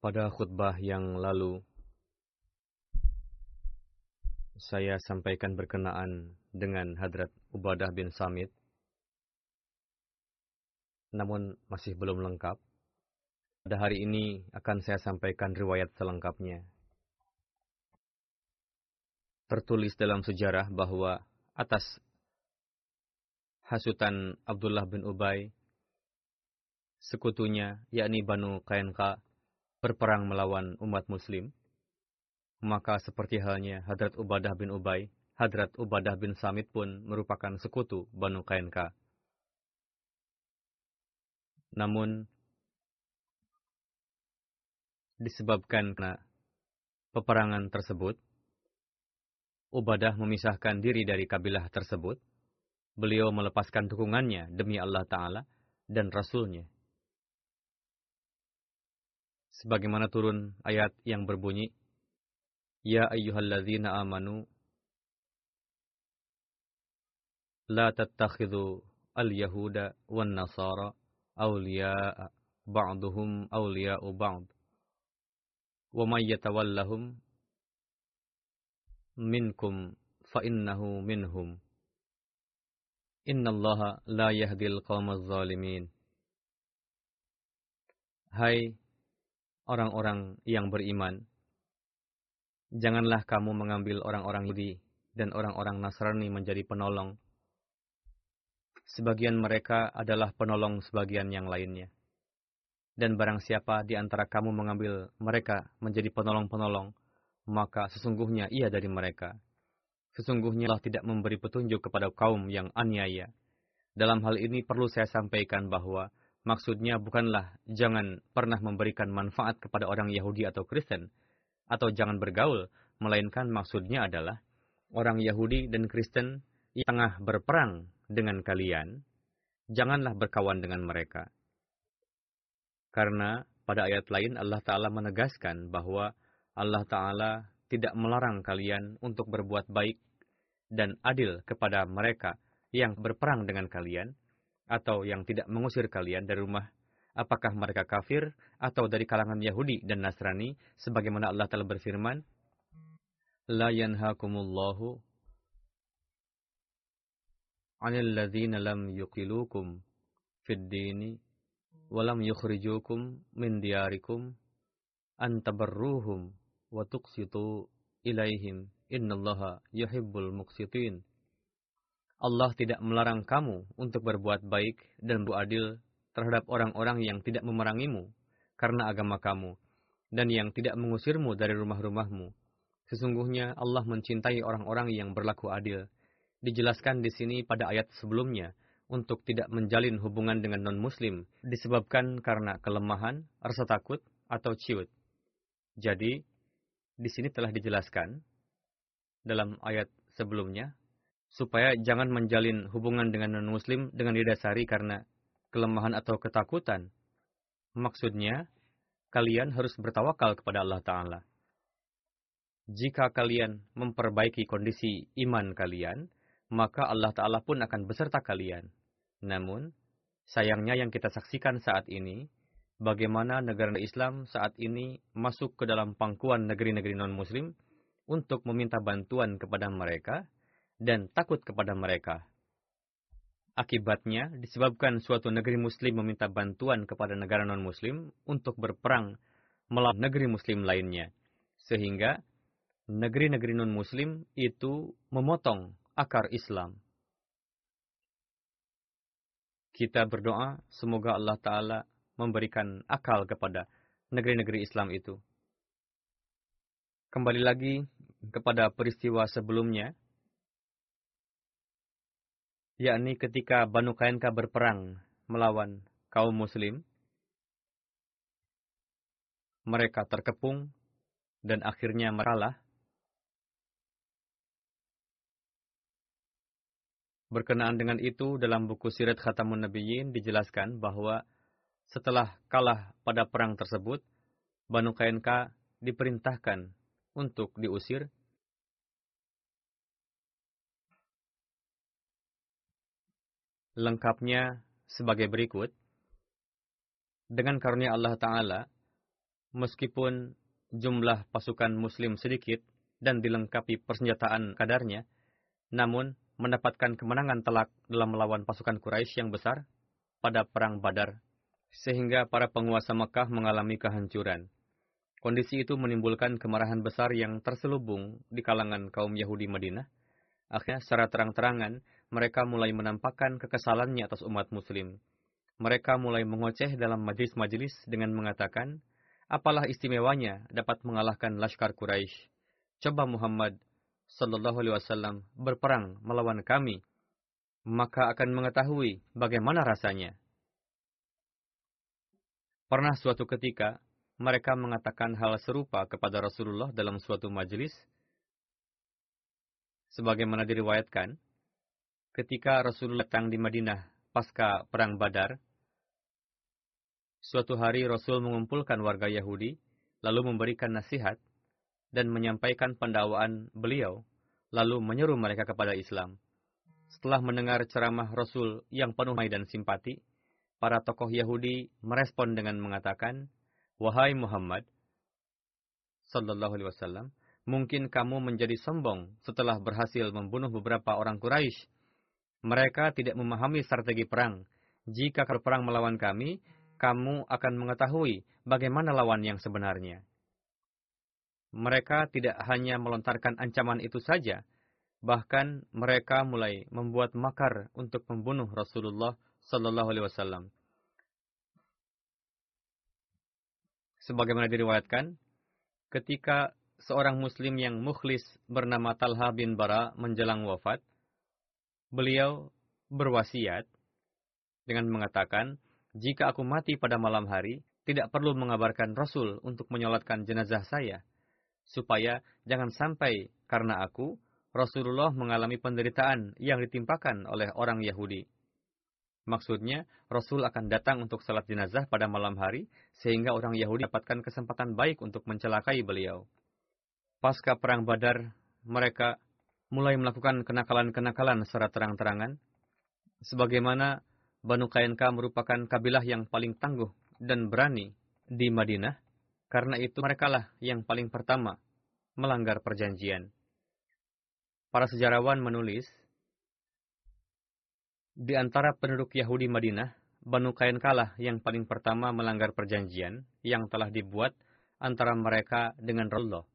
Pada khutbah yang lalu, saya sampaikan berkenaan dengan Hadrat Ubadah bin Samit, namun masih belum lengkap. Pada hari ini akan saya sampaikan riwayat selengkapnya. Tertulis dalam sejarah bahwa atas hasutan Abdullah bin Ubay, sekutunya yakni Banu Kainka berperang melawan umat muslim, maka seperti halnya Hadrat Ubadah bin Ubay, Hadrat Ubadah bin Samit pun merupakan sekutu Banu Kainka. Namun, disebabkan karena peperangan tersebut, Ubadah memisahkan diri dari kabilah tersebut. Beliau melepaskan dukungannya demi Allah Ta'ala dan Rasulnya. Sebagaimana turun ayat yang berbunyi, Ya ayyuhalladzina amanu, La tattakhidhu al-yahuda wan nasara awliya'a ba'duhum awliya'u ba'd. Wa may yatawallahum minkum fa innahu minhum. Innallaha la yahdil qawmaz zalimin. Hai orang-orang yang beriman, janganlah kamu mengambil orang-orang Yahudi dan orang-orang Nasrani menjadi penolong. Sebagian mereka adalah penolong sebagian yang lainnya. Dan barang siapa di antara kamu mengambil mereka menjadi penolong-penolong, maka sesungguhnya ia dari mereka. Sesungguhnya Allah tidak memberi petunjuk kepada kaum yang aniaya. Dalam hal ini perlu saya sampaikan bahwa maksudnya bukanlah jangan pernah memberikan manfaat kepada orang Yahudi atau Kristen, atau jangan bergaul, melainkan maksudnya adalah orang Yahudi dan Kristen yang tengah berperang dengan kalian, janganlah berkawan dengan mereka. Karena pada ayat lain Allah Ta'ala menegaskan bahwa Allah Ta'ala tidak melarang kalian untuk berbuat baik dan adil kepada mereka yang berperang dengan kalian, atau yang tidak mengusir kalian dari rumah, apakah mereka kafir atau dari kalangan Yahudi dan Nasrani, sebagaimana Allah telah berfirman, La yanhakumullahu anil ladzina lam yuqilukum fid dini wa lam yukhrijukum min diyarikum an tabarruhum wa tuqsitu ilaihim innallaha yuhibbul muqsitin. Allah tidak melarang kamu untuk berbuat baik dan beradil terhadap orang-orang yang tidak memerangimu karena agama kamu dan yang tidak mengusirmu dari rumah-rumahmu. Sesungguhnya Allah mencintai orang-orang yang berlaku adil. dijelaskan di sini pada ayat sebelumnya untuk tidak menjalin hubungan dengan non-muslim disebabkan karena kelemahan, rasa takut, atau ciut. Jadi, di sini telah dijelaskan dalam ayat sebelumnya supaya jangan menjalin hubungan dengan non-muslim dengan didasari karena kelemahan atau ketakutan. Maksudnya, kalian harus bertawakal kepada Allah Ta'ala. Jika kalian memperbaiki kondisi iman kalian, maka Allah Ta'ala pun akan beserta kalian. Namun, sayangnya yang kita saksikan saat ini, bagaimana negara Islam saat ini masuk ke dalam pangkuan negeri-negeri non-Muslim untuk meminta bantuan kepada mereka dan takut kepada mereka. Akibatnya, disebabkan suatu negeri Muslim meminta bantuan kepada negara non-Muslim untuk berperang melawan negeri Muslim lainnya, sehingga negeri-negeri non-Muslim itu memotong akar Islam. Kita berdoa semoga Allah Ta'ala memberikan akal kepada negeri-negeri Islam itu. Kembali lagi kepada peristiwa sebelumnya, yakni ketika Banu Kainka berperang melawan kaum muslim, mereka terkepung dan akhirnya meralah Berkenaan dengan itu, dalam buku Sirat Khatamun Nabiyyin dijelaskan bahwa setelah kalah pada perang tersebut, Banu Kainka diperintahkan untuk diusir. Lengkapnya sebagai berikut. Dengan karunia Allah Ta'ala, meskipun jumlah pasukan muslim sedikit dan dilengkapi persenjataan kadarnya, namun mendapatkan kemenangan telak dalam melawan pasukan Quraisy yang besar pada Perang Badar, sehingga para penguasa Mekah mengalami kehancuran. Kondisi itu menimbulkan kemarahan besar yang terselubung di kalangan kaum Yahudi Madinah. Akhirnya secara terang-terangan, mereka mulai menampakkan kekesalannya atas umat muslim. Mereka mulai mengoceh dalam majelis-majelis dengan mengatakan, apalah istimewanya dapat mengalahkan Laskar Quraisy. Coba Muhammad Sallallahu Alaihi Wasallam berperang melawan kami, maka akan mengetahui bagaimana rasanya. Pernah suatu ketika mereka mengatakan hal serupa kepada Rasulullah dalam suatu majelis, sebagaimana diriwayatkan, ketika Rasulullah datang di Madinah pasca perang Badar, suatu hari Rasul mengumpulkan warga Yahudi, lalu memberikan nasihat dan menyampaikan pendakwaan beliau, lalu menyeru mereka kepada Islam. Setelah mendengar ceramah Rasul yang penuh dan simpati, para tokoh Yahudi merespon dengan mengatakan, Wahai Muhammad, Sallallahu Alaihi Wasallam, mungkin kamu menjadi sombong setelah berhasil membunuh beberapa orang Quraisy. Mereka tidak memahami strategi perang. Jika kau perang melawan kami, kamu akan mengetahui bagaimana lawan yang sebenarnya mereka tidak hanya melontarkan ancaman itu saja, bahkan mereka mulai membuat makar untuk membunuh Rasulullah Sallallahu Alaihi Wasallam. Sebagaimana diriwayatkan, ketika seorang Muslim yang mukhlis bernama Talha bin Bara menjelang wafat, beliau berwasiat dengan mengatakan, jika aku mati pada malam hari, tidak perlu mengabarkan Rasul untuk menyolatkan jenazah saya supaya jangan sampai karena aku, Rasulullah mengalami penderitaan yang ditimpakan oleh orang Yahudi. Maksudnya, Rasul akan datang untuk salat jenazah pada malam hari, sehingga orang Yahudi dapatkan kesempatan baik untuk mencelakai beliau. Pasca Perang Badar, mereka mulai melakukan kenakalan-kenakalan secara terang-terangan, sebagaimana Banu Kainka merupakan kabilah yang paling tangguh dan berani di Madinah, karena itu merekalah yang paling pertama melanggar perjanjian. Para sejarawan menulis, di antara penduduk Yahudi Madinah, Banu Kainkalah yang paling pertama melanggar perjanjian yang telah dibuat antara mereka dengan Rasulullah.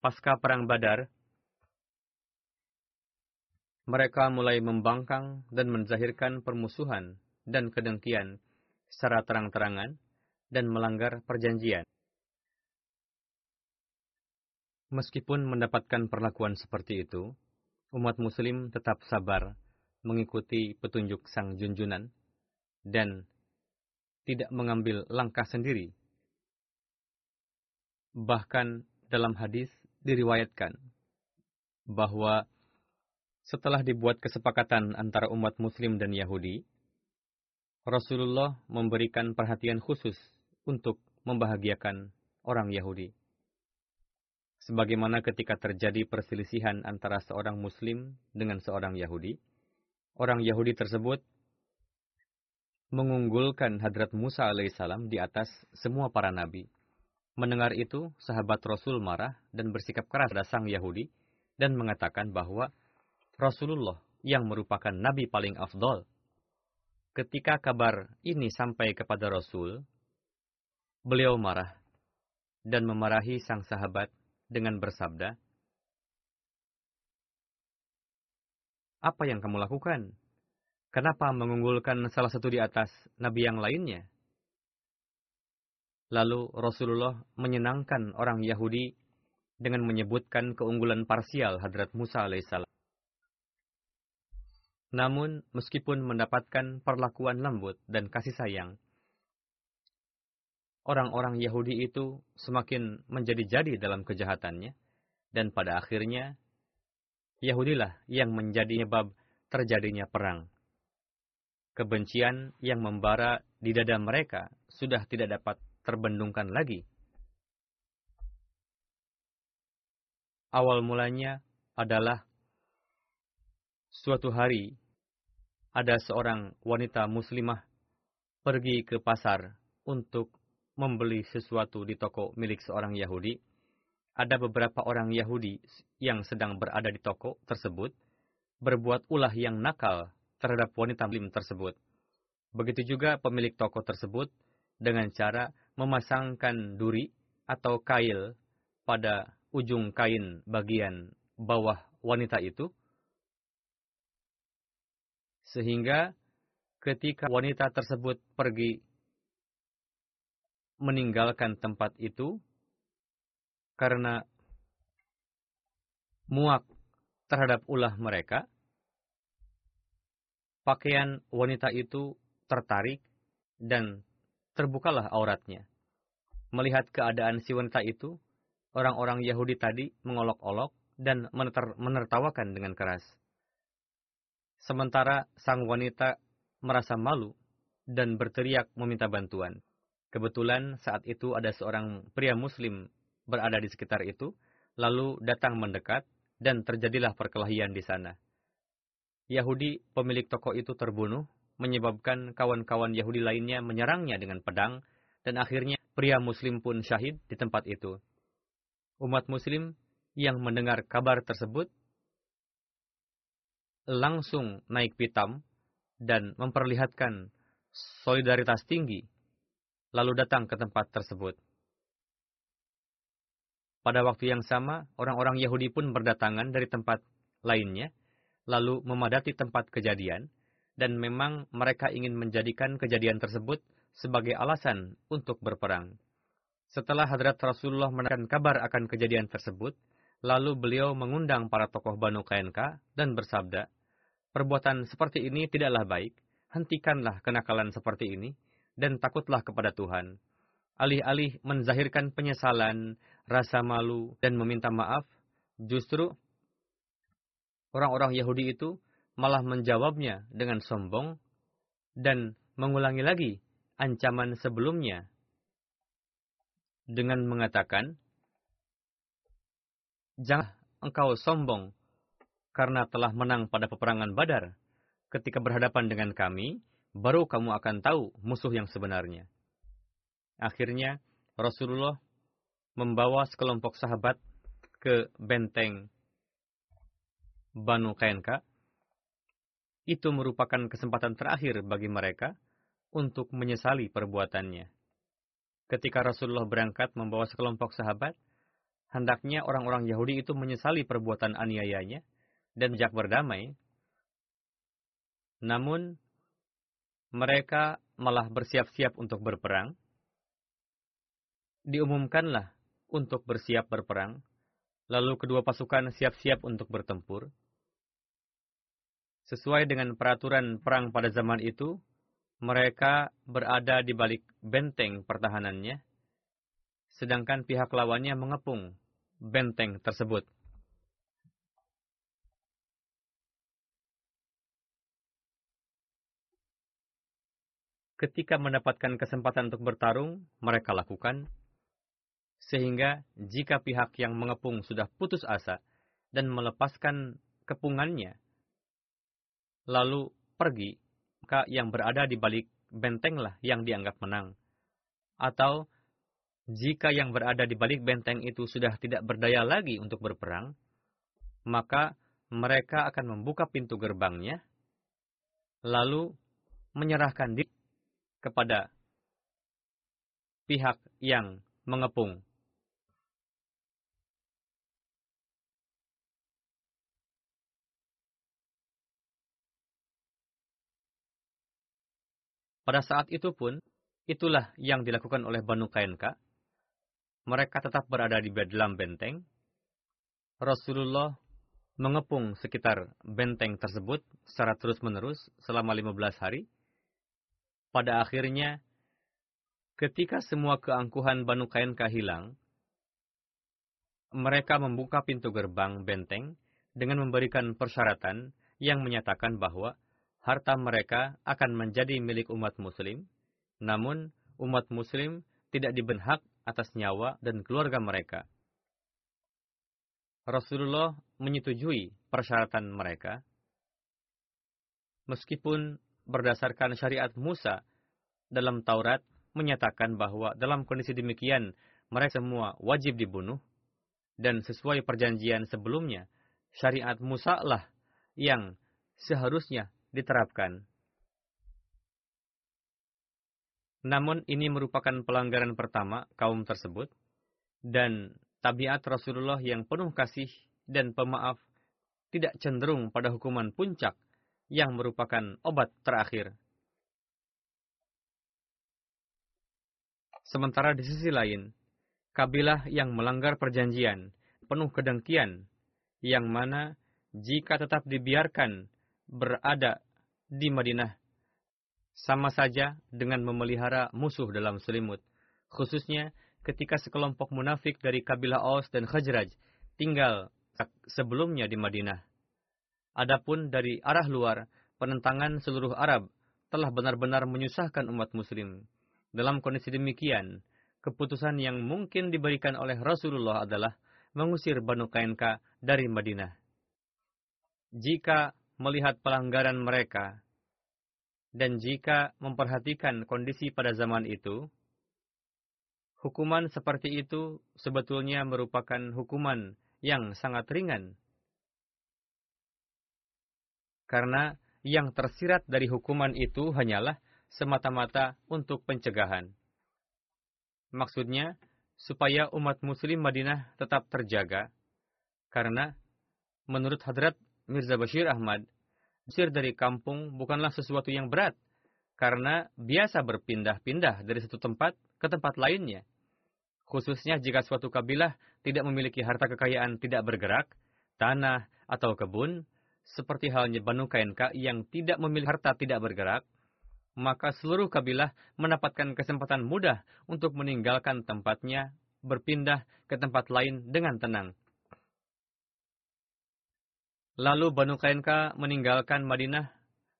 Pasca Perang Badar, mereka mulai membangkang dan menzahirkan permusuhan dan kedengkian secara terang-terangan dan melanggar perjanjian. Meskipun mendapatkan perlakuan seperti itu, umat muslim tetap sabar mengikuti petunjuk sang junjunan dan tidak mengambil langkah sendiri. Bahkan dalam hadis diriwayatkan bahwa setelah dibuat kesepakatan antara umat muslim dan Yahudi, Rasulullah memberikan perhatian khusus untuk membahagiakan orang Yahudi sebagaimana ketika terjadi perselisihan antara seorang Muslim dengan seorang Yahudi, orang Yahudi tersebut mengunggulkan Hadrat Musa alaihissalam di atas semua para nabi. Mendengar itu, sahabat Rasul marah dan bersikap keras pada sang Yahudi dan mengatakan bahwa Rasulullah yang merupakan nabi paling afdol. Ketika kabar ini sampai kepada Rasul, beliau marah dan memarahi sang sahabat dengan bersabda, Apa yang kamu lakukan? Kenapa mengunggulkan salah satu di atas nabi yang lainnya? Lalu Rasulullah menyenangkan orang Yahudi dengan menyebutkan keunggulan parsial Hadrat Musa alaihissalam. Namun, meskipun mendapatkan perlakuan lembut dan kasih sayang, orang-orang Yahudi itu semakin menjadi-jadi dalam kejahatannya, dan pada akhirnya Yahudilah yang menjadi sebab terjadinya perang. Kebencian yang membara di dada mereka sudah tidak dapat terbendungkan lagi. Awal mulanya adalah suatu hari ada seorang wanita muslimah pergi ke pasar untuk membeli sesuatu di toko milik seorang Yahudi, ada beberapa orang Yahudi yang sedang berada di toko tersebut berbuat ulah yang nakal terhadap wanita muslim tersebut. Begitu juga pemilik toko tersebut dengan cara memasangkan duri atau kail pada ujung kain bagian bawah wanita itu, sehingga ketika wanita tersebut pergi meninggalkan tempat itu karena muak terhadap ulah mereka, pakaian wanita itu tertarik dan terbukalah auratnya. Melihat keadaan si wanita itu, orang-orang Yahudi tadi mengolok-olok dan menertawakan dengan keras. Sementara sang wanita merasa malu dan berteriak meminta bantuan. Kebetulan saat itu ada seorang pria muslim berada di sekitar itu, lalu datang mendekat, dan terjadilah perkelahian di sana. Yahudi, pemilik toko itu terbunuh, menyebabkan kawan-kawan Yahudi lainnya menyerangnya dengan pedang, dan akhirnya pria muslim pun syahid di tempat itu. Umat muslim yang mendengar kabar tersebut langsung naik pitam dan memperlihatkan solidaritas tinggi lalu datang ke tempat tersebut. Pada waktu yang sama, orang-orang Yahudi pun berdatangan dari tempat lainnya, lalu memadati tempat kejadian, dan memang mereka ingin menjadikan kejadian tersebut sebagai alasan untuk berperang. Setelah Hadrat Rasulullah menekan kabar akan kejadian tersebut, lalu beliau mengundang para tokoh Banu KNK dan bersabda, Perbuatan seperti ini tidaklah baik, hentikanlah kenakalan seperti ini, dan takutlah kepada Tuhan. Alih-alih menzahirkan penyesalan, rasa malu, dan meminta maaf, justru orang-orang Yahudi itu malah menjawabnya dengan sombong dan mengulangi lagi ancaman sebelumnya dengan mengatakan, Jangan engkau sombong karena telah menang pada peperangan badar. Ketika berhadapan dengan kami, baru kamu akan tahu musuh yang sebenarnya. Akhirnya, Rasulullah membawa sekelompok sahabat ke benteng Banu Kainka. Itu merupakan kesempatan terakhir bagi mereka untuk menyesali perbuatannya. Ketika Rasulullah berangkat membawa sekelompok sahabat, hendaknya orang-orang Yahudi itu menyesali perbuatan aniayanya dan jak berdamai. Namun, mereka malah bersiap-siap untuk berperang, diumumkanlah untuk bersiap berperang, Lalu kedua pasukan siap-siap untuk bertempur. Sesuai dengan peraturan perang pada zaman itu, mereka berada di balik benteng pertahanannya, sedangkan pihak lawannya mengepung benteng tersebut. Ketika mendapatkan kesempatan untuk bertarung, mereka lakukan, sehingga jika pihak yang mengepung sudah putus asa dan melepaskan kepungannya, lalu pergi, maka yang berada di balik bentenglah yang dianggap menang. Atau jika yang berada di balik benteng itu sudah tidak berdaya lagi untuk berperang, maka mereka akan membuka pintu gerbangnya, lalu menyerahkan diri kepada pihak yang mengepung. Pada saat itu pun, itulah yang dilakukan oleh Banu Kainka. Mereka tetap berada di dalam benteng. Rasulullah mengepung sekitar benteng tersebut secara terus-menerus selama 15 hari. Pada akhirnya, ketika semua keangkuhan Banu Kainka hilang, mereka membuka pintu gerbang benteng dengan memberikan persyaratan yang menyatakan bahwa harta mereka akan menjadi milik umat muslim, namun umat muslim tidak diberi hak atas nyawa dan keluarga mereka. Rasulullah menyetujui persyaratan mereka, meskipun berdasarkan syariat Musa dalam Taurat menyatakan bahwa dalam kondisi demikian mereka semua wajib dibunuh, dan sesuai perjanjian sebelumnya, syariat Musa lah yang seharusnya diterapkan. Namun ini merupakan pelanggaran pertama kaum tersebut, dan tabiat Rasulullah yang penuh kasih dan pemaaf tidak cenderung pada hukuman puncak yang merupakan obat terakhir. Sementara di sisi lain, kabilah yang melanggar perjanjian penuh kedengkian, yang mana jika tetap dibiarkan berada di Madinah sama saja dengan memelihara musuh dalam selimut, khususnya ketika sekelompok munafik dari kabilah Aus dan Khajraj tinggal sebelumnya di Madinah. Adapun dari arah luar, penentangan seluruh Arab telah benar-benar menyusahkan umat muslim. Dalam kondisi demikian, keputusan yang mungkin diberikan oleh Rasulullah adalah mengusir Banu Kainka dari Madinah. Jika melihat pelanggaran mereka, dan jika memperhatikan kondisi pada zaman itu, hukuman seperti itu sebetulnya merupakan hukuman yang sangat ringan. Karena yang tersirat dari hukuman itu hanyalah semata-mata untuk pencegahan. Maksudnya, supaya umat muslim Madinah tetap terjaga, karena menurut Hadrat Mirza Bashir Ahmad, usir dari kampung bukanlah sesuatu yang berat, karena biasa berpindah-pindah dari satu tempat ke tempat lainnya. Khususnya jika suatu kabilah tidak memiliki harta kekayaan tidak bergerak, tanah, atau kebun, seperti halnya Banu Kainka yang tidak memiliki harta tidak bergerak, maka seluruh kabilah mendapatkan kesempatan mudah untuk meninggalkan tempatnya, berpindah ke tempat lain dengan tenang. Lalu Banu Kainka meninggalkan Madinah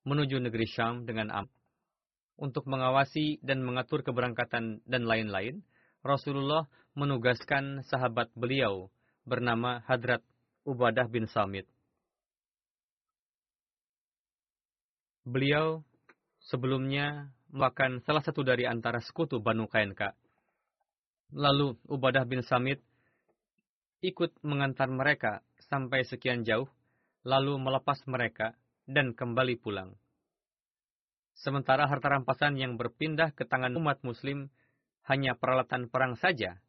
menuju negeri Syam dengan am. Untuk mengawasi dan mengatur keberangkatan dan lain-lain, Rasulullah menugaskan sahabat beliau bernama Hadrat Ubadah bin Samit. Beliau sebelumnya makan salah satu dari antara sekutu Banu Kainka. Lalu Ubadah bin Samit ikut mengantar mereka sampai sekian jauh lalu melepas mereka dan kembali pulang. Sementara harta rampasan yang berpindah ke tangan umat muslim hanya peralatan perang saja,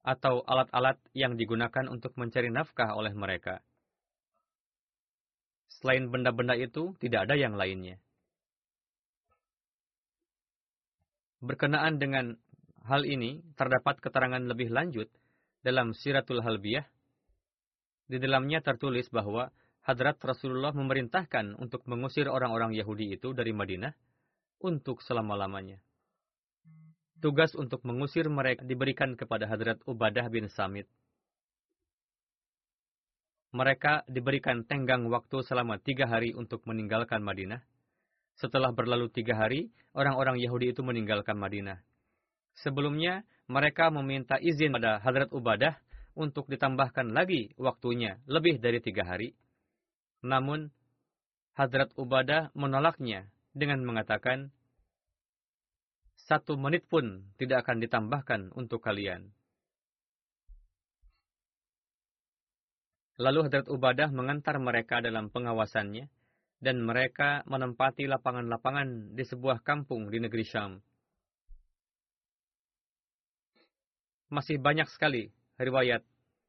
atau alat-alat yang digunakan untuk mencari nafkah oleh mereka. Selain benda-benda itu, tidak ada yang lainnya. Berkenaan dengan hal ini, terdapat keterangan lebih lanjut dalam Siratul Halbiyah Di dalamnya tertulis bahwa Hadrat Rasulullah memerintahkan untuk mengusir orang-orang Yahudi itu dari Madinah untuk selama-lamanya. Tugas untuk mengusir mereka diberikan kepada Hadrat Ubadah bin Samit. Mereka diberikan tenggang waktu selama tiga hari untuk meninggalkan Madinah. Setelah berlalu tiga hari, orang-orang Yahudi itu meninggalkan Madinah. Sebelumnya, mereka meminta izin pada Hadrat Ubadah untuk ditambahkan lagi waktunya lebih dari tiga hari. Namun, Hadrat Ubadah menolaknya dengan mengatakan, satu menit pun tidak akan ditambahkan untuk kalian. Lalu Hadrat Ubadah mengantar mereka dalam pengawasannya, dan mereka menempati lapangan-lapangan di sebuah kampung di negeri Syam. Masih banyak sekali riwayat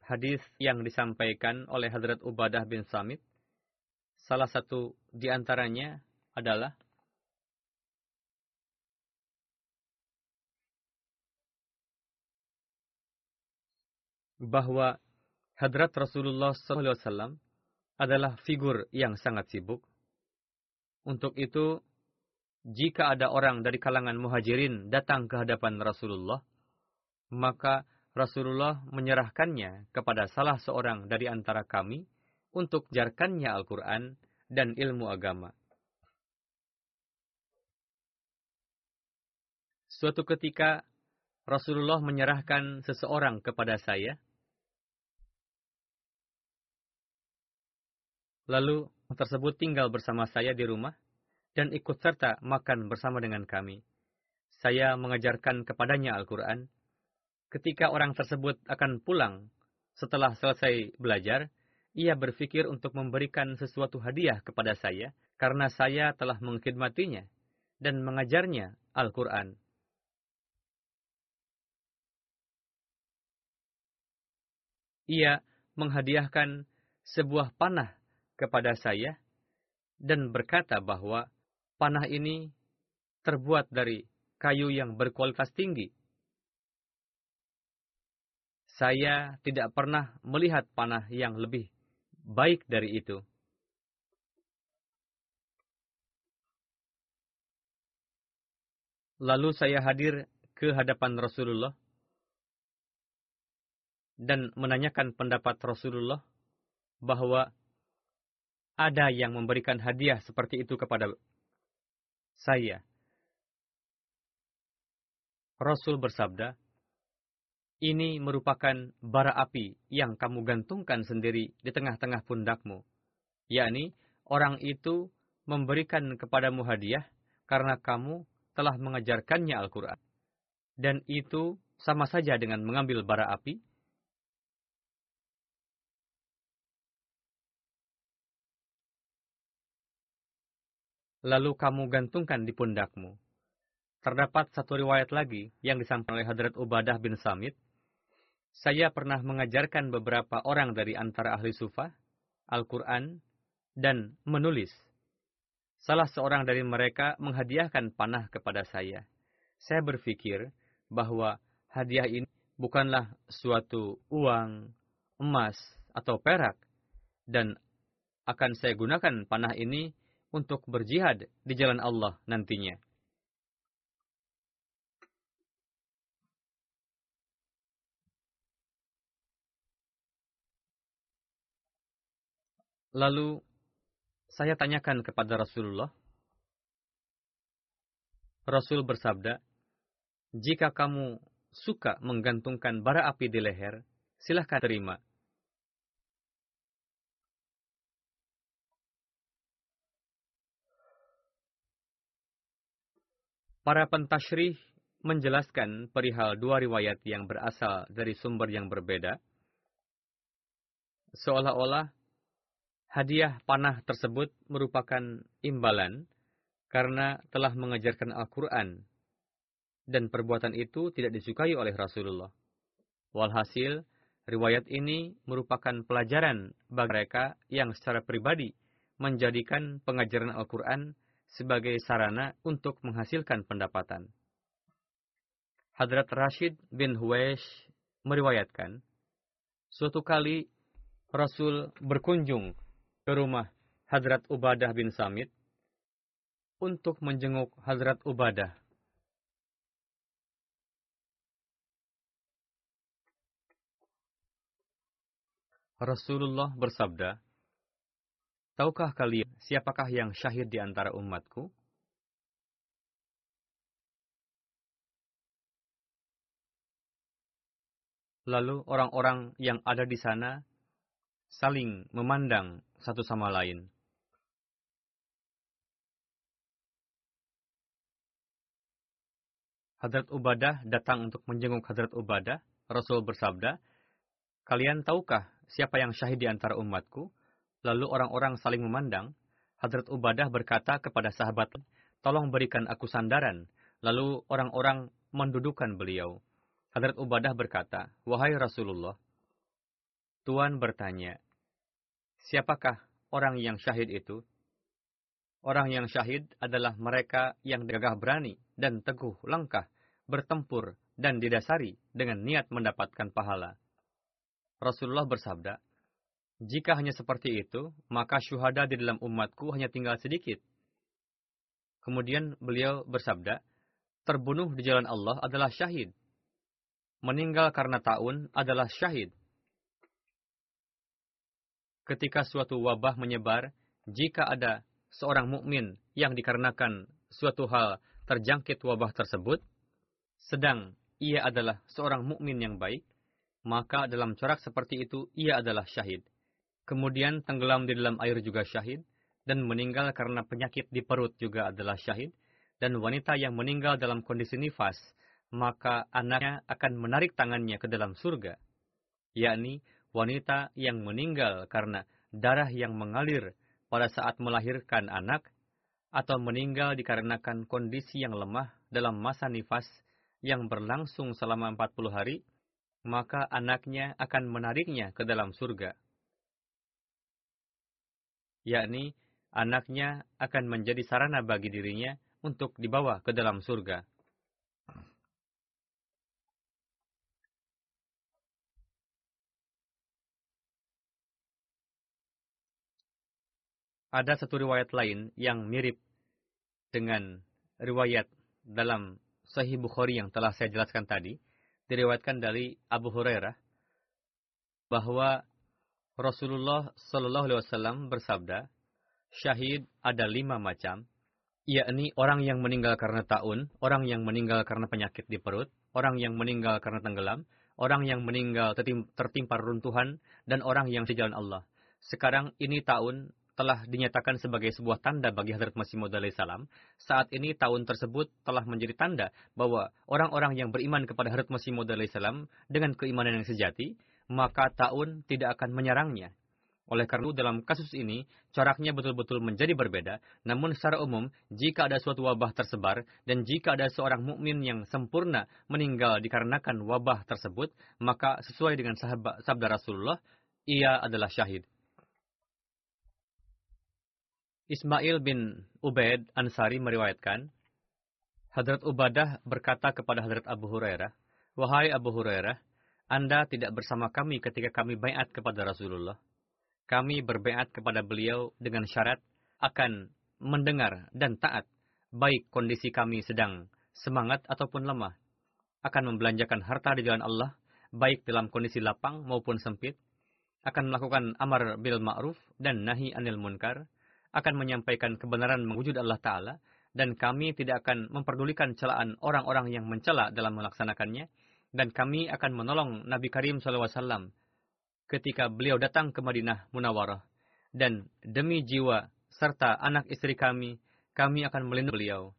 hadis yang disampaikan oleh Hadrat Ubadah bin Samit. Salah satu di antaranya adalah bahwa Hadrat Rasulullah SAW adalah figur yang sangat sibuk. Untuk itu, jika ada orang dari kalangan muhajirin datang ke hadapan Rasulullah, maka Rasulullah menyerahkannya kepada salah seorang dari antara kami untuk jarkannya Al-Quran dan ilmu agama. Suatu ketika, Rasulullah menyerahkan seseorang kepada saya, lalu tersebut tinggal bersama saya di rumah dan ikut serta makan bersama dengan kami. Saya mengajarkan kepadanya Al-Quran, ketika orang tersebut akan pulang setelah selesai belajar, ia berpikir untuk memberikan sesuatu hadiah kepada saya karena saya telah mengkhidmatinya dan mengajarnya Al-Quran. Ia menghadiahkan sebuah panah kepada saya dan berkata bahwa panah ini terbuat dari kayu yang berkualitas tinggi saya tidak pernah melihat panah yang lebih baik dari itu. Lalu saya hadir ke hadapan Rasulullah dan menanyakan pendapat Rasulullah bahwa ada yang memberikan hadiah seperti itu kepada saya. Rasul bersabda, ini merupakan bara api yang kamu gantungkan sendiri di tengah-tengah pundakmu. Yakni, orang itu memberikan kepadamu hadiah karena kamu telah mengajarkannya Al-Quran. Dan itu sama saja dengan mengambil bara api. Lalu kamu gantungkan di pundakmu. Terdapat satu riwayat lagi yang disampaikan oleh Hadrat Ubadah bin Samit saya pernah mengajarkan beberapa orang dari antara ahli sufa, Al-Quran, dan menulis. Salah seorang dari mereka menghadiahkan panah kepada saya. Saya berpikir bahwa hadiah ini bukanlah suatu uang, emas, atau perak, dan akan saya gunakan panah ini untuk berjihad di jalan Allah nantinya. Lalu saya tanyakan kepada Rasulullah. Rasul bersabda, "Jika kamu suka menggantungkan bara api di leher, silahkan terima." Para pentasyrih menjelaskan perihal dua riwayat yang berasal dari sumber yang berbeda, seolah-olah Hadiah panah tersebut merupakan imbalan karena telah mengajarkan Al-Quran dan perbuatan itu tidak disukai oleh Rasulullah. Walhasil, riwayat ini merupakan pelajaran bagi mereka yang secara pribadi menjadikan pengajaran Al-Quran sebagai sarana untuk menghasilkan pendapatan. Hadrat Rashid bin Huwaish meriwayatkan, suatu kali Rasul berkunjung ke rumah Hadrat Ubadah bin Samit untuk menjenguk Hadrat Ubadah. Rasulullah bersabda, Tahukah kalian siapakah yang syahid di antara umatku? Lalu orang-orang yang ada di sana saling memandang satu sama lain. Hadrat Ubadah datang untuk menjenguk Hadrat Ubadah. Rasul bersabda, Kalian tahukah siapa yang syahid di antara umatku? Lalu orang-orang saling memandang. Hadrat Ubadah berkata kepada sahabat, Tolong berikan aku sandaran. Lalu orang-orang mendudukan beliau. Hadrat Ubadah berkata, Wahai Rasulullah, Tuan bertanya, Siapakah orang yang syahid itu? Orang yang syahid adalah mereka yang gagah berani dan teguh langkah, bertempur, dan didasari dengan niat mendapatkan pahala. Rasulullah bersabda, Jika hanya seperti itu, maka syuhada di dalam umatku hanya tinggal sedikit. Kemudian beliau bersabda, terbunuh di jalan Allah adalah syahid. Meninggal karena taun adalah syahid. Ketika suatu wabah menyebar, jika ada seorang mukmin yang dikarenakan suatu hal terjangkit wabah tersebut, sedang ia adalah seorang mukmin yang baik, maka dalam corak seperti itu ia adalah syahid. Kemudian tenggelam di dalam air juga syahid, dan meninggal karena penyakit di perut juga adalah syahid, dan wanita yang meninggal dalam kondisi nifas, maka anaknya akan menarik tangannya ke dalam surga, yakni wanita yang meninggal karena darah yang mengalir pada saat melahirkan anak, atau meninggal dikarenakan kondisi yang lemah dalam masa nifas yang berlangsung selama 40 hari, maka anaknya akan menariknya ke dalam surga. Yakni, anaknya akan menjadi sarana bagi dirinya untuk dibawa ke dalam surga. Ada satu riwayat lain yang mirip dengan riwayat dalam Sahih Bukhari yang telah saya jelaskan tadi, diriwayatkan dari Abu Hurairah bahwa Rasulullah Shallallahu Alaihi Wasallam bersabda, syahid ada lima macam, yakni orang yang meninggal karena taun, orang yang meninggal karena penyakit di perut, orang yang meninggal karena tenggelam, orang yang meninggal tertimpa runtuhan, dan orang yang sejalan Allah. Sekarang ini tahun telah dinyatakan sebagai sebuah tanda bagi Hadrat Masih Maud salam. Saat ini tahun tersebut telah menjadi tanda bahwa orang-orang yang beriman kepada Hadrat Masih Maud salam dengan keimanan yang sejati, maka tahun tidak akan menyerangnya. Oleh karena itu, dalam kasus ini, coraknya betul-betul menjadi berbeda. Namun secara umum, jika ada suatu wabah tersebar, dan jika ada seorang mukmin yang sempurna meninggal dikarenakan wabah tersebut, maka sesuai dengan sahabat, sabda Rasulullah, ia adalah syahid. Ismail bin Ubaid Ansari meriwayatkan, Hadrat Ubadah berkata kepada Hadrat Abu Hurairah, Wahai Abu Hurairah, Anda tidak bersama kami ketika kami bayat kepada Rasulullah. Kami berbayat kepada beliau dengan syarat akan mendengar dan taat, baik kondisi kami sedang semangat ataupun lemah, akan membelanjakan harta di jalan Allah, baik dalam kondisi lapang maupun sempit, akan melakukan amar bil ma'ruf dan nahi anil munkar, akan menyampaikan kebenaran mewujud Allah Ta'ala, dan kami tidak akan memperdulikan celaan orang-orang yang mencela dalam melaksanakannya, dan kami akan menolong Nabi Karim SAW ketika beliau datang ke Madinah Munawarah. Dan demi jiwa serta anak istri kami, kami akan melindungi beliau.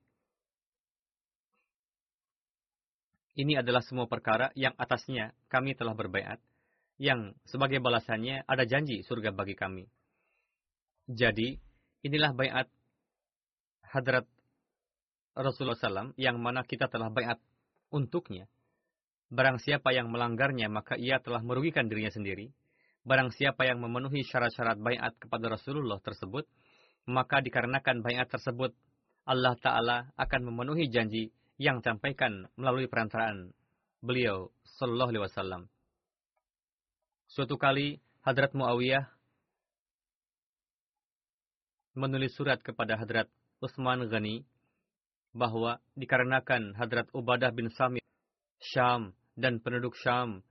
Ini adalah semua perkara yang atasnya kami telah berbaiat, yang sebagai balasannya ada janji surga bagi kami. Jadi, Inilah bayat hadrat Rasulullah SAW yang mana kita telah bayat untuknya. Barang siapa yang melanggarnya, maka ia telah merugikan dirinya sendiri. Barang siapa yang memenuhi syarat-syarat bayat kepada Rasulullah tersebut, maka dikarenakan bayat tersebut, Allah Ta'ala akan memenuhi janji yang disampaikan melalui perantaraan beliau Sallallahu Alaihi Wasallam. Suatu kali Hadrat Muawiyah menulis surat kepada Hadrat Utsman Ghani bahwa dikarenakan Hadrat Ubadah bin Samit, Syam, dan penduduk Syam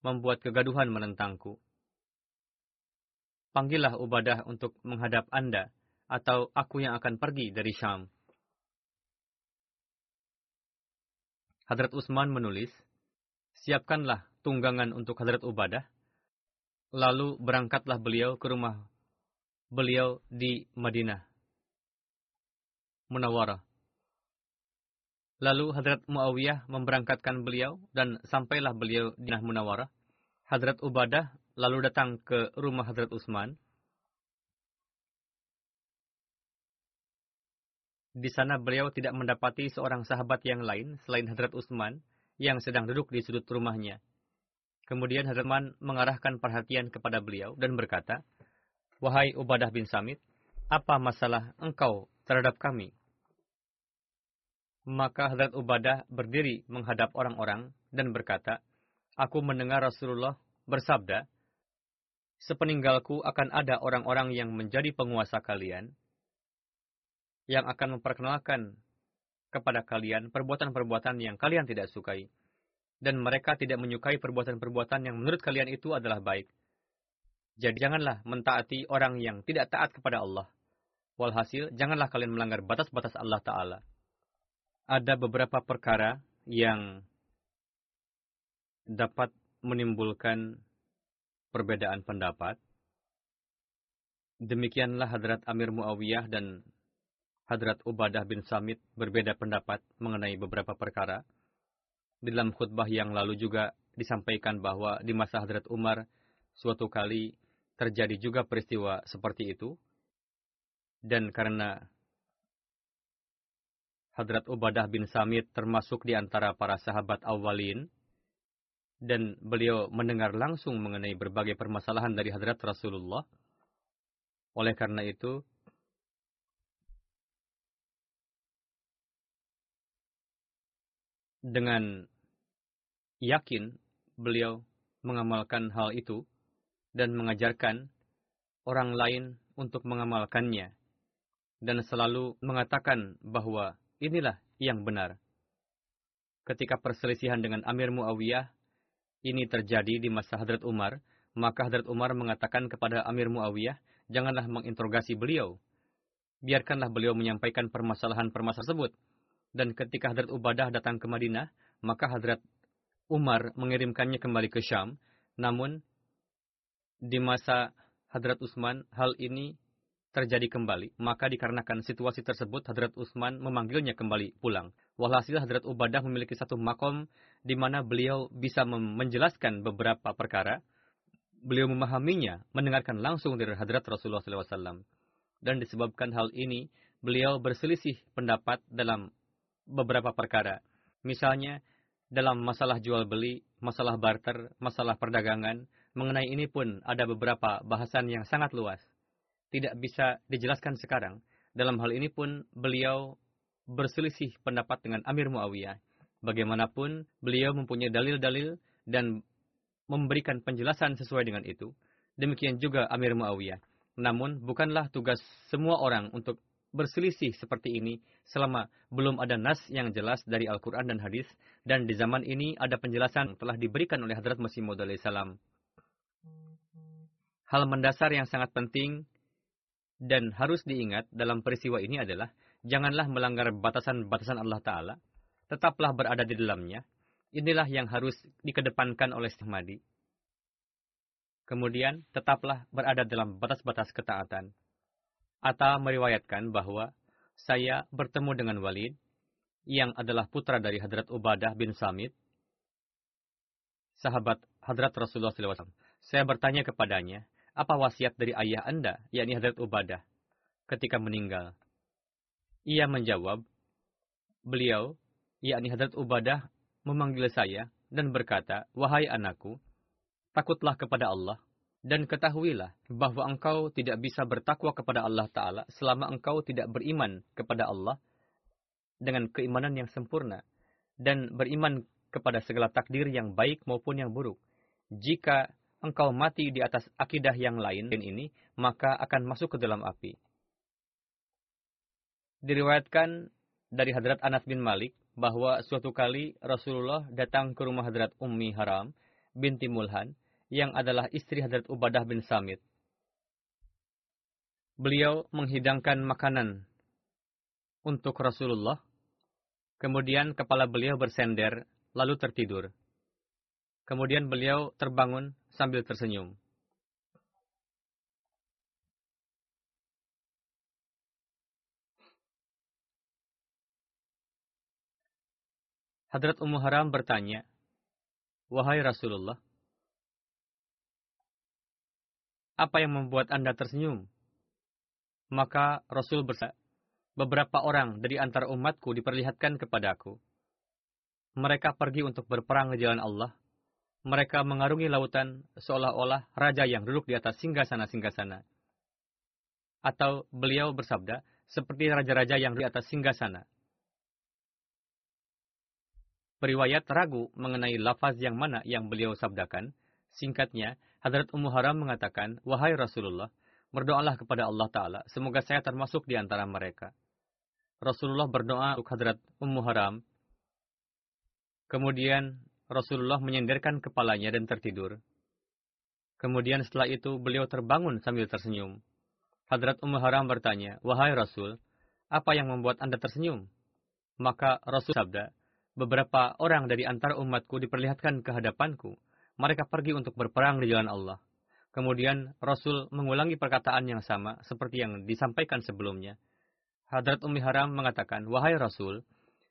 membuat kegaduhan menentangku. Panggillah Ubadah untuk menghadap Anda, atau aku yang akan pergi dari Syam. Hadrat Utsman menulis, Siapkanlah tunggangan untuk Hadrat Ubadah, lalu berangkatlah beliau ke rumah beliau di Madinah. Munawarah. Lalu Hadrat Muawiyah memberangkatkan beliau dan sampailah beliau di Nah Munawarah. Hadrat Ubadah lalu datang ke rumah Hadrat Utsman. Di sana beliau tidak mendapati seorang sahabat yang lain selain Hadrat Utsman yang sedang duduk di sudut rumahnya. Kemudian Hadrat Utsman mengarahkan perhatian kepada beliau dan berkata, Wahai Ubadah bin Samit, apa masalah engkau terhadap kami? Maka Hadrat Ubadah berdiri menghadap orang-orang dan berkata, Aku mendengar Rasulullah bersabda, Sepeninggalku akan ada orang-orang yang menjadi penguasa kalian, yang akan memperkenalkan kepada kalian perbuatan-perbuatan yang kalian tidak sukai, dan mereka tidak menyukai perbuatan-perbuatan yang menurut kalian itu adalah baik. Jadi janganlah mentaati orang yang tidak taat kepada Allah. Walhasil, janganlah kalian melanggar batas-batas Allah Ta'ala ada beberapa perkara yang dapat menimbulkan perbedaan pendapat. Demikianlah Hadrat Amir Muawiyah dan Hadrat Ubadah bin Samit berbeda pendapat mengenai beberapa perkara. Di dalam khutbah yang lalu juga disampaikan bahwa di masa Hadrat Umar suatu kali terjadi juga peristiwa seperti itu. Dan karena Hadrat Ubadah bin Samit termasuk di antara para sahabat awalin, dan beliau mendengar langsung mengenai berbagai permasalahan dari Hadrat Rasulullah. Oleh karena itu, dengan yakin beliau mengamalkan hal itu dan mengajarkan orang lain untuk mengamalkannya dan selalu mengatakan bahwa inilah yang benar. Ketika perselisihan dengan Amir Muawiyah ini terjadi di masa Hadrat Umar, maka Hadrat Umar mengatakan kepada Amir Muawiyah, janganlah menginterogasi beliau. Biarkanlah beliau menyampaikan permasalahan-permasalahan tersebut. Dan ketika Hadrat Ubadah datang ke Madinah, maka Hadrat Umar mengirimkannya kembali ke Syam. Namun, di masa Hadrat Utsman, hal ini terjadi kembali, maka dikarenakan situasi tersebut Hadrat Utsman memanggilnya kembali pulang. Walhasil Hadrat Ubadah memiliki satu makom di mana beliau bisa menjelaskan beberapa perkara. Beliau memahaminya, mendengarkan langsung dari Hadrat Rasulullah SAW. Dan disebabkan hal ini, beliau berselisih pendapat dalam beberapa perkara. Misalnya, dalam masalah jual beli, masalah barter, masalah perdagangan, mengenai ini pun ada beberapa bahasan yang sangat luas tidak bisa dijelaskan sekarang. Dalam hal ini pun beliau berselisih pendapat dengan Amir Muawiyah. Bagaimanapun beliau mempunyai dalil-dalil dan memberikan penjelasan sesuai dengan itu. Demikian juga Amir Muawiyah. Namun bukanlah tugas semua orang untuk berselisih seperti ini selama belum ada nas yang jelas dari Al-Quran dan hadis dan di zaman ini ada penjelasan yang telah diberikan oleh Hadrat Masih Maud salam. Hal mendasar yang sangat penting dan harus diingat dalam peristiwa ini adalah, janganlah melanggar batasan-batasan Allah Ta'ala, tetaplah berada di dalamnya. Inilah yang harus dikedepankan oleh Sahmadi. Kemudian, tetaplah berada dalam batas-batas ketaatan. Atta meriwayatkan bahwa saya bertemu dengan Walid, yang adalah putra dari Hadrat Ubadah bin Samit, sahabat Hadrat Rasulullah SAW. Saya bertanya kepadanya, apa wasiat dari ayah Anda, yakni Hadrat Ubadah, ketika meninggal? Ia menjawab, beliau, yakni Hadrat Ubadah, memanggil saya dan berkata, Wahai anakku, takutlah kepada Allah, dan ketahuilah bahwa engkau tidak bisa bertakwa kepada Allah Ta'ala selama engkau tidak beriman kepada Allah dengan keimanan yang sempurna, dan beriman kepada segala takdir yang baik maupun yang buruk. Jika engkau mati di atas akidah yang lain ini, maka akan masuk ke dalam api. Diriwayatkan dari Hadrat Anas bin Malik bahwa suatu kali Rasulullah datang ke rumah Hadrat Ummi Haram binti Mulhan yang adalah istri Hadrat Ubadah bin Samit. Beliau menghidangkan makanan untuk Rasulullah. Kemudian kepala beliau bersender, lalu tertidur. Kemudian beliau terbangun sambil tersenyum. Hadrat Ummu Haram bertanya, Wahai Rasulullah, apa yang membuat Anda tersenyum? Maka Rasul bersabda, beberapa orang dari antara umatku diperlihatkan kepadaku. Mereka pergi untuk berperang di jalan Allah mereka mengarungi lautan seolah-olah raja yang duduk di atas singgasana-singgasana. Atau beliau bersabda, seperti raja-raja yang di atas singgasana. Periwayat ragu mengenai lafaz yang mana yang beliau sabdakan. Singkatnya, Hadrat Ummu Haram mengatakan, Wahai Rasulullah, berdoalah kepada Allah Ta'ala, semoga saya termasuk di antara mereka. Rasulullah berdoa untuk Hadrat Ummu Haram. Kemudian Rasulullah menyenderkan kepalanya dan tertidur. Kemudian setelah itu beliau terbangun sambil tersenyum. Hadrat Ummu Haram bertanya, Wahai Rasul, apa yang membuat Anda tersenyum? Maka Rasul sabda, beberapa orang dari antara umatku diperlihatkan ke hadapanku. Mereka pergi untuk berperang di jalan Allah. Kemudian Rasul mengulangi perkataan yang sama seperti yang disampaikan sebelumnya. Hadrat Ummi Haram mengatakan, Wahai Rasul,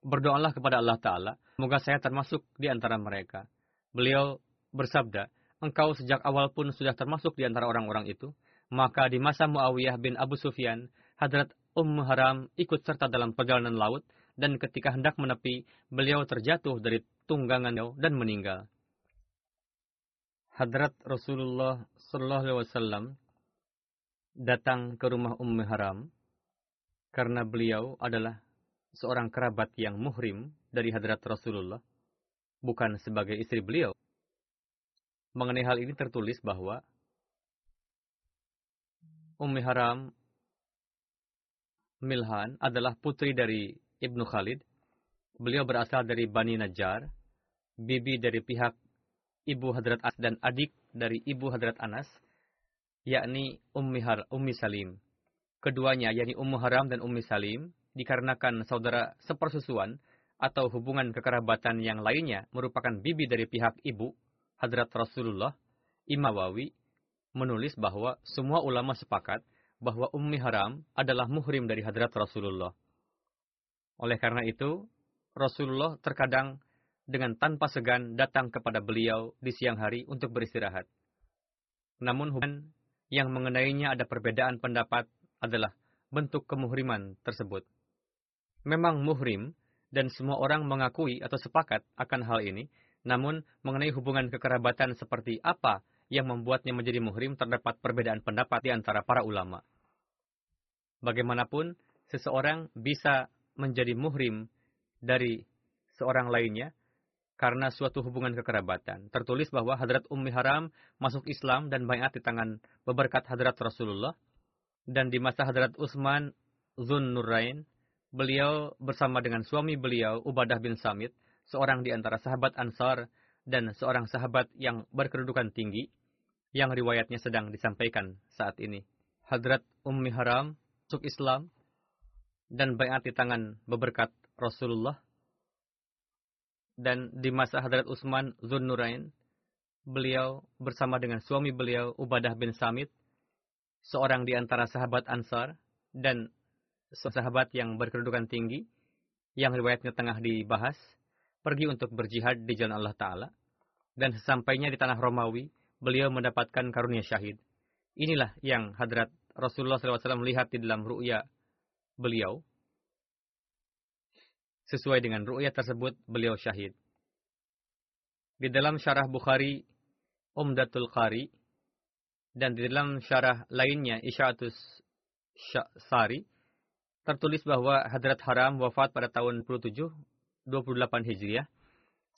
berdoalah kepada Allah Ta'ala, semoga saya termasuk di antara mereka. Beliau bersabda, engkau sejak awal pun sudah termasuk di antara orang-orang itu, maka di masa Muawiyah bin Abu Sufyan, Hadrat Umm Haram ikut serta dalam perjalanan laut, dan ketika hendak menepi, beliau terjatuh dari tunggangan dan meninggal. Hadrat Rasulullah Sallallahu Alaihi Wasallam datang ke rumah Umm Haram karena beliau adalah seorang kerabat yang muhrim dari hadrat Rasulullah, bukan sebagai istri beliau. Mengenai hal ini tertulis bahwa Ummi Haram Milhan adalah putri dari Ibnu Khalid. Beliau berasal dari Bani Najjar, bibi dari pihak ibu Hadrat As dan adik dari ibu Hadrat Anas, yakni Ummi, Har Ummi Salim. Keduanya, yakni Ummu Haram dan Ummi Salim, dikarenakan saudara sepersusuan atau hubungan kekerabatan yang lainnya merupakan bibi dari pihak ibu, Hadrat Rasulullah, Imawawi, menulis bahwa semua ulama sepakat bahwa Ummi Haram adalah muhrim dari Hadrat Rasulullah. Oleh karena itu, Rasulullah terkadang dengan tanpa segan datang kepada beliau di siang hari untuk beristirahat. Namun hubungan yang mengenainya ada perbedaan pendapat adalah bentuk kemuhriman tersebut memang muhrim dan semua orang mengakui atau sepakat akan hal ini, namun mengenai hubungan kekerabatan seperti apa yang membuatnya menjadi muhrim terdapat perbedaan pendapat di antara para ulama. Bagaimanapun, seseorang bisa menjadi muhrim dari seorang lainnya karena suatu hubungan kekerabatan. Tertulis bahwa Hadrat Ummi Haram masuk Islam dan bayat di tangan beberkat Hadrat Rasulullah. Dan di masa Hadrat Utsman Zun Nurain, beliau bersama dengan suami beliau, Ubadah bin Samit, seorang di antara sahabat Ansar dan seorang sahabat yang berkedudukan tinggi, yang riwayatnya sedang disampaikan saat ini. Hadrat Ummi Haram masuk Islam dan bayat di tangan beberkat Rasulullah. Dan di masa Hadrat Utsman Zunnurain, beliau bersama dengan suami beliau Ubadah bin Samit, seorang di antara sahabat Ansar, dan sahabat yang berkedudukan tinggi, yang riwayatnya tengah dibahas, pergi untuk berjihad di jalan Allah Ta'ala, dan sesampainya di tanah Romawi, beliau mendapatkan karunia syahid. Inilah yang hadrat Rasulullah SAW melihat di dalam ru'ya beliau. Sesuai dengan ru'ya tersebut, beliau syahid. Di dalam syarah Bukhari, Umdatul Qari, dan di dalam syarah lainnya, Isya'atus Sari, tertulis bahwa Hadrat Haram wafat pada tahun 27, 28 Hijriah.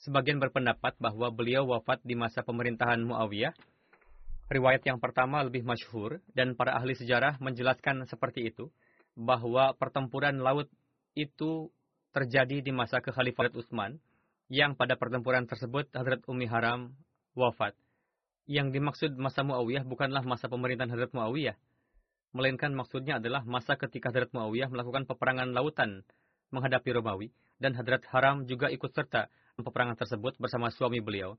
Sebagian berpendapat bahwa beliau wafat di masa pemerintahan Muawiyah Riwayat yang pertama lebih masyhur dan para ahli sejarah menjelaskan seperti itu bahwa pertempuran laut itu terjadi di masa kekhalifahan Utsman yang pada pertempuran tersebut Hadrat Umi Haram wafat. Yang dimaksud masa Muawiyah bukanlah masa pemerintahan Hadrat Muawiyah, melainkan maksudnya adalah masa ketika Hadrat Muawiyah melakukan peperangan lautan menghadapi Romawi dan Hadrat Haram juga ikut serta peperangan tersebut bersama suami beliau,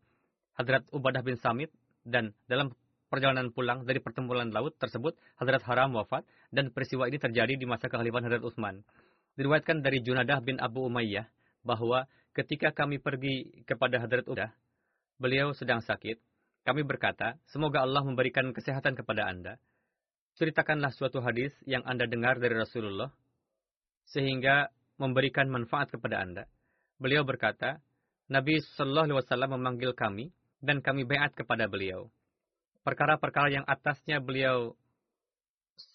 Hadrat Ubadah bin Samit dan dalam perjalanan pulang dari pertempuran laut tersebut Hadrat Haram wafat dan peristiwa ini terjadi di masa kekhalifahan Hadrat Utsman. Diriwayatkan dari Junadah bin Abu Umayyah bahwa ketika kami pergi kepada Hadrat Ubadah, beliau sedang sakit kami berkata, semoga Allah memberikan kesehatan kepada Anda. Ceritakanlah suatu hadis yang Anda dengar dari Rasulullah, sehingga memberikan manfaat kepada Anda. Beliau berkata, Nabi Shallallahu Alaihi Wasallam memanggil kami dan kami bayat kepada beliau. Perkara-perkara yang atasnya beliau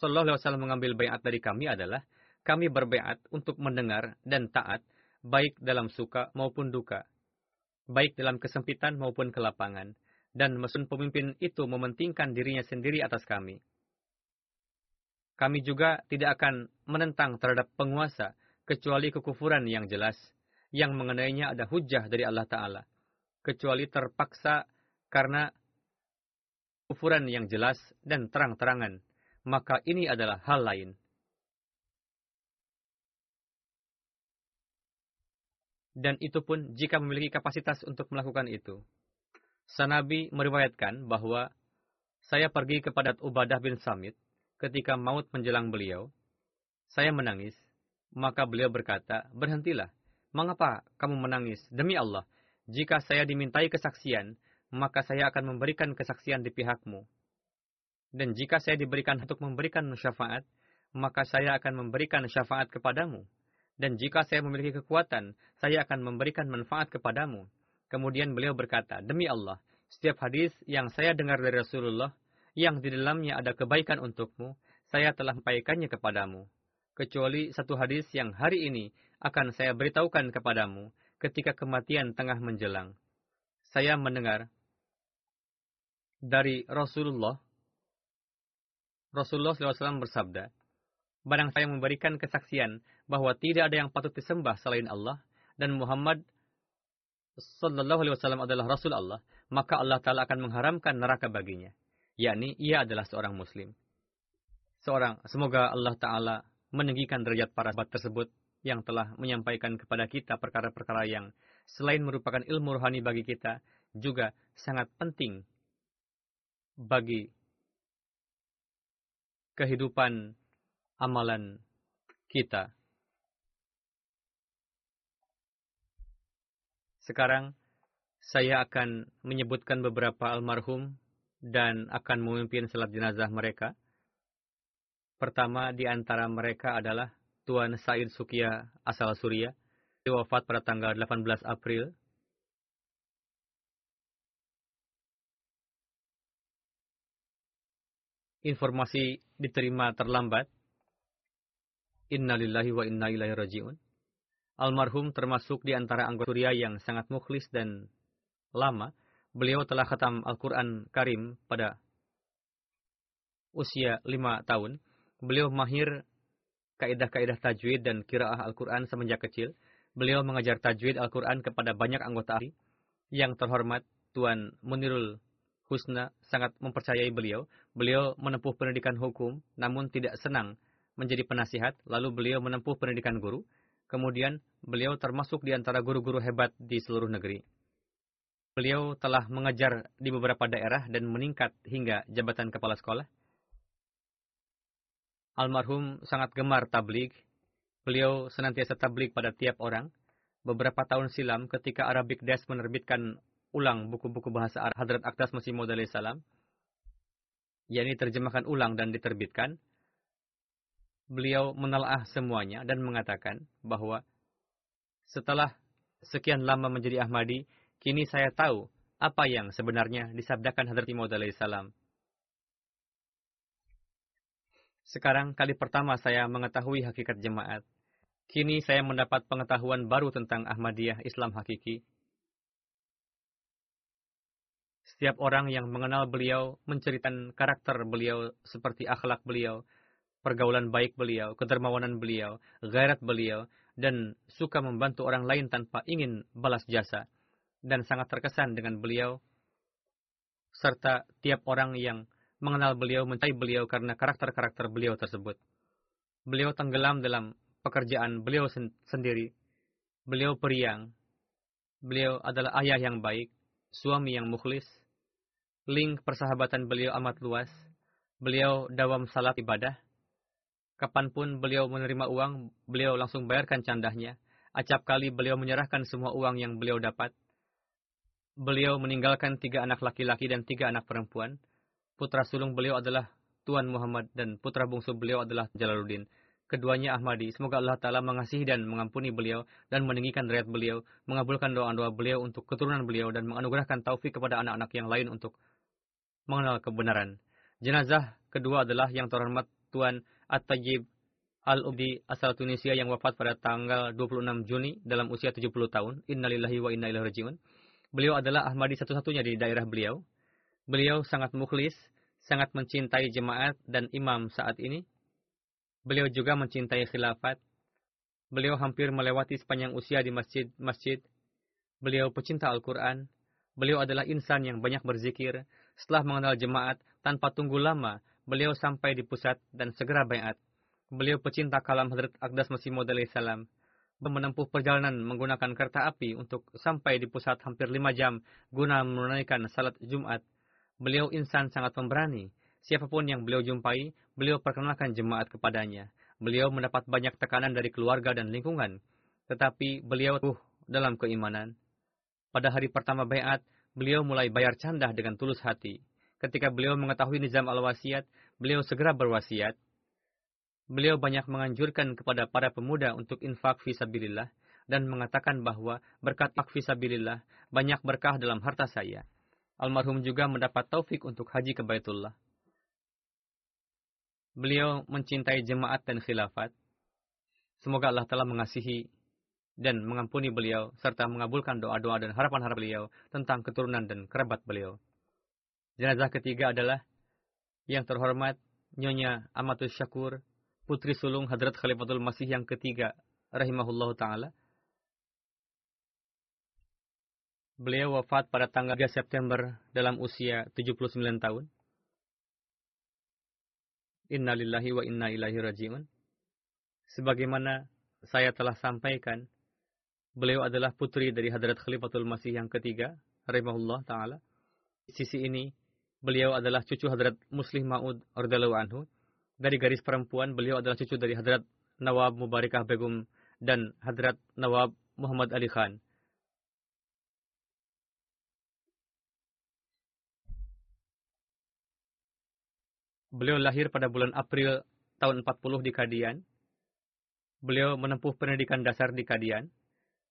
Shallallahu Alaihi Wasallam mengambil bayat dari kami adalah kami berbayat untuk mendengar dan taat baik dalam suka maupun duka, baik dalam kesempitan maupun kelapangan, dan mesin pemimpin itu mementingkan dirinya sendiri atas kami. Kami juga tidak akan menentang terhadap penguasa kecuali kekufuran yang jelas, yang mengenainya ada hujah dari Allah Ta'ala, kecuali terpaksa karena kekufuran yang jelas dan terang-terangan, maka ini adalah hal lain. Dan itu pun jika memiliki kapasitas untuk melakukan itu. Sanabi meriwayatkan bahwa saya pergi kepada Ubadah bin Samit ketika maut menjelang beliau. Saya menangis. Maka beliau berkata, berhentilah. Mengapa kamu menangis? Demi Allah, jika saya dimintai kesaksian, maka saya akan memberikan kesaksian di pihakmu. Dan jika saya diberikan untuk memberikan syafaat, maka saya akan memberikan syafaat kepadamu. Dan jika saya memiliki kekuatan, saya akan memberikan manfaat kepadamu. Kemudian beliau berkata, Demi Allah, setiap hadis yang saya dengar dari Rasulullah, yang di dalamnya ada kebaikan untukmu, saya telah sampaikannya kepadamu. Kecuali satu hadis yang hari ini akan saya beritahukan kepadamu ketika kematian tengah menjelang. Saya mendengar dari Rasulullah, Rasulullah SAW bersabda, Barang saya memberikan kesaksian bahwa tidak ada yang patut disembah selain Allah, dan Muhammad Sallallahu Alaihi Wasallam adalah Rasul Allah, maka Allah Taala akan mengharamkan neraka baginya, yakni ia adalah seorang Muslim. Seorang, semoga Allah Taala meninggikan derajat para sahabat tersebut yang telah menyampaikan kepada kita perkara-perkara yang selain merupakan ilmu rohani bagi kita, juga sangat penting bagi kehidupan amalan kita. Sekarang saya akan menyebutkan beberapa almarhum dan akan memimpin salat jenazah mereka. Pertama di antara mereka adalah Tuan Said Sukia asal Suria. Dia wafat pada tanggal 18 April. Informasi diterima terlambat. Innalillahi wa inna ilaihi raji'un. Almarhum termasuk di antara anggota Surya yang sangat mukhlis dan lama. Beliau telah khatam Al-Quran Karim pada usia lima tahun. Beliau mahir kaidah-kaidah tajwid dan kiraah Al-Quran semenjak kecil. Beliau mengajar tajwid Al-Quran kepada banyak anggota ahli. Yang terhormat Tuan Munirul Husna sangat mempercayai beliau. Beliau menempuh pendidikan hukum, namun tidak senang menjadi penasihat. Lalu beliau menempuh pendidikan guru. Kemudian beliau termasuk di antara guru-guru hebat di seluruh negeri. Beliau telah mengajar di beberapa daerah dan meningkat hingga jabatan kepala sekolah. Almarhum sangat gemar tablik. Beliau senantiasa tablik pada tiap orang. Beberapa tahun silam ketika Arabic Desk menerbitkan ulang buku-buku bahasa Arab Hadrat Akdas Masih Maud salam, yakni terjemahkan ulang dan diterbitkan, beliau menelaah semuanya dan mengatakan bahwa setelah sekian lama menjadi Ahmadi, kini saya tahu apa yang sebenarnya disabdakan Hadrat Imam salam. Sekarang kali pertama saya mengetahui hakikat jemaat. Kini saya mendapat pengetahuan baru tentang Ahmadiyah Islam hakiki. Setiap orang yang mengenal beliau menceritakan karakter beliau seperti akhlak beliau, pergaulan baik beliau, kedermawanan beliau, gairat beliau, dan suka membantu orang lain tanpa ingin balas jasa. Dan sangat terkesan dengan beliau, serta tiap orang yang mengenal beliau mencari beliau karena karakter-karakter beliau tersebut. Beliau tenggelam dalam pekerjaan beliau sen sendiri. Beliau periang. Beliau adalah ayah yang baik, suami yang mukhlis, link persahabatan beliau amat luas. Beliau dawam salat ibadah. Kapan pun beliau menerima uang, beliau langsung bayarkan candahnya. Acap kali beliau menyerahkan semua uang yang beliau dapat. Beliau meninggalkan tiga anak laki-laki dan tiga anak perempuan. Putra sulung beliau adalah Tuan Muhammad dan putra bungsu beliau adalah Jalaluddin. Keduanya Ahmadi. Semoga Allah Ta'ala mengasihi dan mengampuni beliau dan meninggikan derajat beliau, mengabulkan doa-doa beliau untuk keturunan beliau dan menganugerahkan taufik kepada anak-anak yang lain untuk mengenal kebenaran. Jenazah kedua adalah yang terhormat Tuan At-Tajib Al-Ubdi asal Tunisia yang wafat pada tanggal 26 Juni dalam usia 70 tahun. Innalillahi wa inna ilaihi rajiun. Beliau adalah Ahmadi satu-satunya di daerah beliau. Beliau sangat mukhlis, sangat mencintai jemaat dan imam saat ini. Beliau juga mencintai khilafat. Beliau hampir melewati sepanjang usia di masjid-masjid. Beliau pecinta Al-Quran. Beliau adalah insan yang banyak berzikir, setelah mengenal jemaat, tanpa tunggu lama, beliau sampai di pusat dan segera bayat. Beliau pecinta kalam Hadrat Aqdas Masih Maud salam menempuh perjalanan menggunakan kereta api untuk sampai di pusat hampir lima jam guna menunaikan salat Jumat. Beliau insan sangat pemberani. Siapa pun yang beliau jumpai, beliau perkenalkan jemaat kepadanya. Beliau mendapat banyak tekanan dari keluarga dan lingkungan. Tetapi beliau uh dalam keimanan. Pada hari pertama bayat, beliau mulai bayar candah dengan tulus hati. Ketika beliau mengetahui nizam al-wasiat, beliau segera berwasiat. Beliau banyak menganjurkan kepada para pemuda untuk infak visabilillah dan mengatakan bahwa berkat infak visabilillah banyak berkah dalam harta saya. Almarhum juga mendapat taufik untuk haji ke Baitullah. Beliau mencintai jemaat dan khilafat. Semoga Allah telah mengasihi dan mengampuni beliau, serta mengabulkan doa-doa dan harapan-harapan beliau tentang keturunan dan kerabat beliau. Jenazah ketiga adalah yang terhormat Nyonya Amatul Syakur, putri sulung Hadrat Khalifatul Masih yang ketiga, rahimahullah ta'ala. Beliau wafat pada tanggal 3 September dalam usia 79 tahun. Innalillahi wa inna ilahi rajiun. Sebagaimana saya telah sampaikan, Beliau adalah putri dari Hadrat Khalifatul Masih yang ketiga, rahimahullah taala. Sisi ini, beliau adalah cucu Hadrat Muslim Ma'ud radhiyallahu anhu. Dari garis perempuan, beliau adalah cucu dari Hadrat Nawab Mubarakah Begum dan Hadrat Nawab Muhammad Ali Khan. Beliau lahir pada bulan April tahun 40 di Kadian. Beliau menempuh pendidikan dasar di Kadian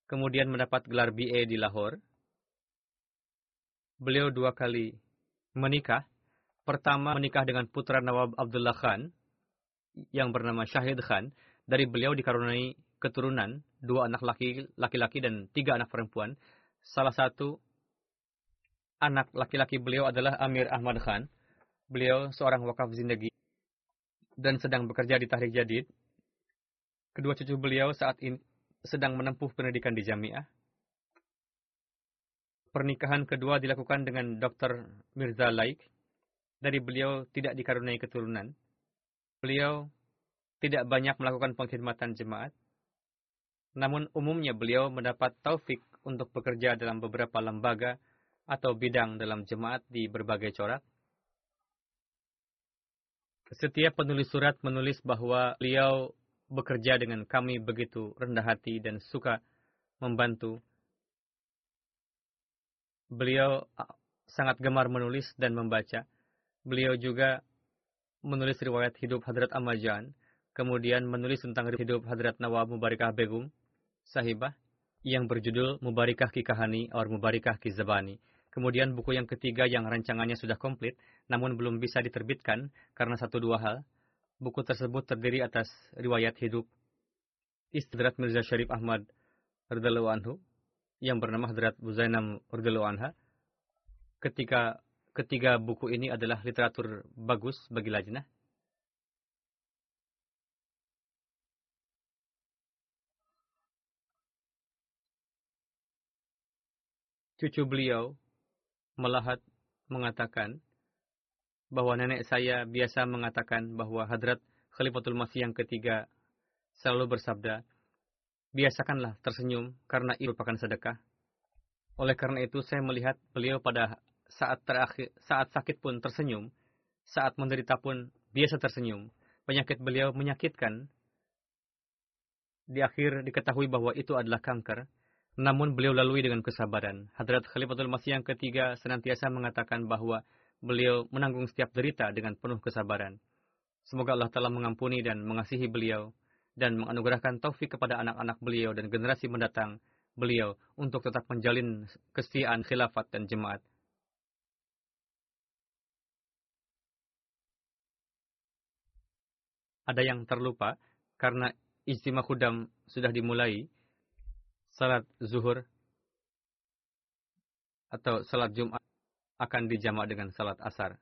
kemudian mendapat gelar BA di Lahore. Beliau dua kali menikah. Pertama menikah dengan putra Nawab Abdullah Khan yang bernama Syahid Khan. Dari beliau dikaruniai keturunan dua anak laki-laki dan tiga anak perempuan. Salah satu anak laki-laki beliau adalah Amir Ahmad Khan. Beliau seorang wakaf zindagi dan sedang bekerja di Tahrik Jadid. Kedua cucu beliau saat ini sedang menempuh pendidikan di jamiah. Pernikahan kedua dilakukan dengan Dr. Mirza Laik. Dari beliau tidak dikaruniai keturunan. Beliau tidak banyak melakukan pengkhidmatan jemaat. Namun umumnya beliau mendapat taufik untuk bekerja dalam beberapa lembaga atau bidang dalam jemaat di berbagai corak. Setiap penulis surat menulis bahwa beliau bekerja dengan kami begitu rendah hati dan suka membantu. Beliau sangat gemar menulis dan membaca. Beliau juga menulis riwayat hidup Hadrat Amajan, kemudian menulis tentang hidup Hadrat Nawab Mubarikah Begum, sahibah, yang berjudul Mubarikah Kikahani atau Mubarikah Kizabani. Kemudian buku yang ketiga yang rancangannya sudah komplit, namun belum bisa diterbitkan karena satu dua hal. Buku tersebut terdiri atas riwayat hidup istri Mirza Syarif Ahmad radhiyallahu anhu yang bernama Hadrat Buzainam radhiyallahu anha. ketika ketiga buku ini adalah literatur bagus bagi lajnah? Cucu beliau, Melahat, mengatakan bahwa nenek saya biasa mengatakan bahwa hadrat Khalifatul Masih yang ketiga selalu bersabda, biasakanlah tersenyum karena itu merupakan sedekah. Oleh karena itu saya melihat beliau pada saat terakhir saat sakit pun tersenyum, saat menderita pun biasa tersenyum. Penyakit beliau menyakitkan. Di akhir diketahui bahwa itu adalah kanker, namun beliau lalui dengan kesabaran. Hadrat Khalifatul Masih yang ketiga senantiasa mengatakan bahwa beliau menanggung setiap derita dengan penuh kesabaran. Semoga Allah telah mengampuni dan mengasihi beliau dan menganugerahkan taufik kepada anak-anak beliau dan generasi mendatang beliau untuk tetap menjalin kesetiaan khilafat dan jemaat. Ada yang terlupa karena istimewa kudam sudah dimulai, salat zuhur atau salat Jumat akan dijamak dengan salat asar.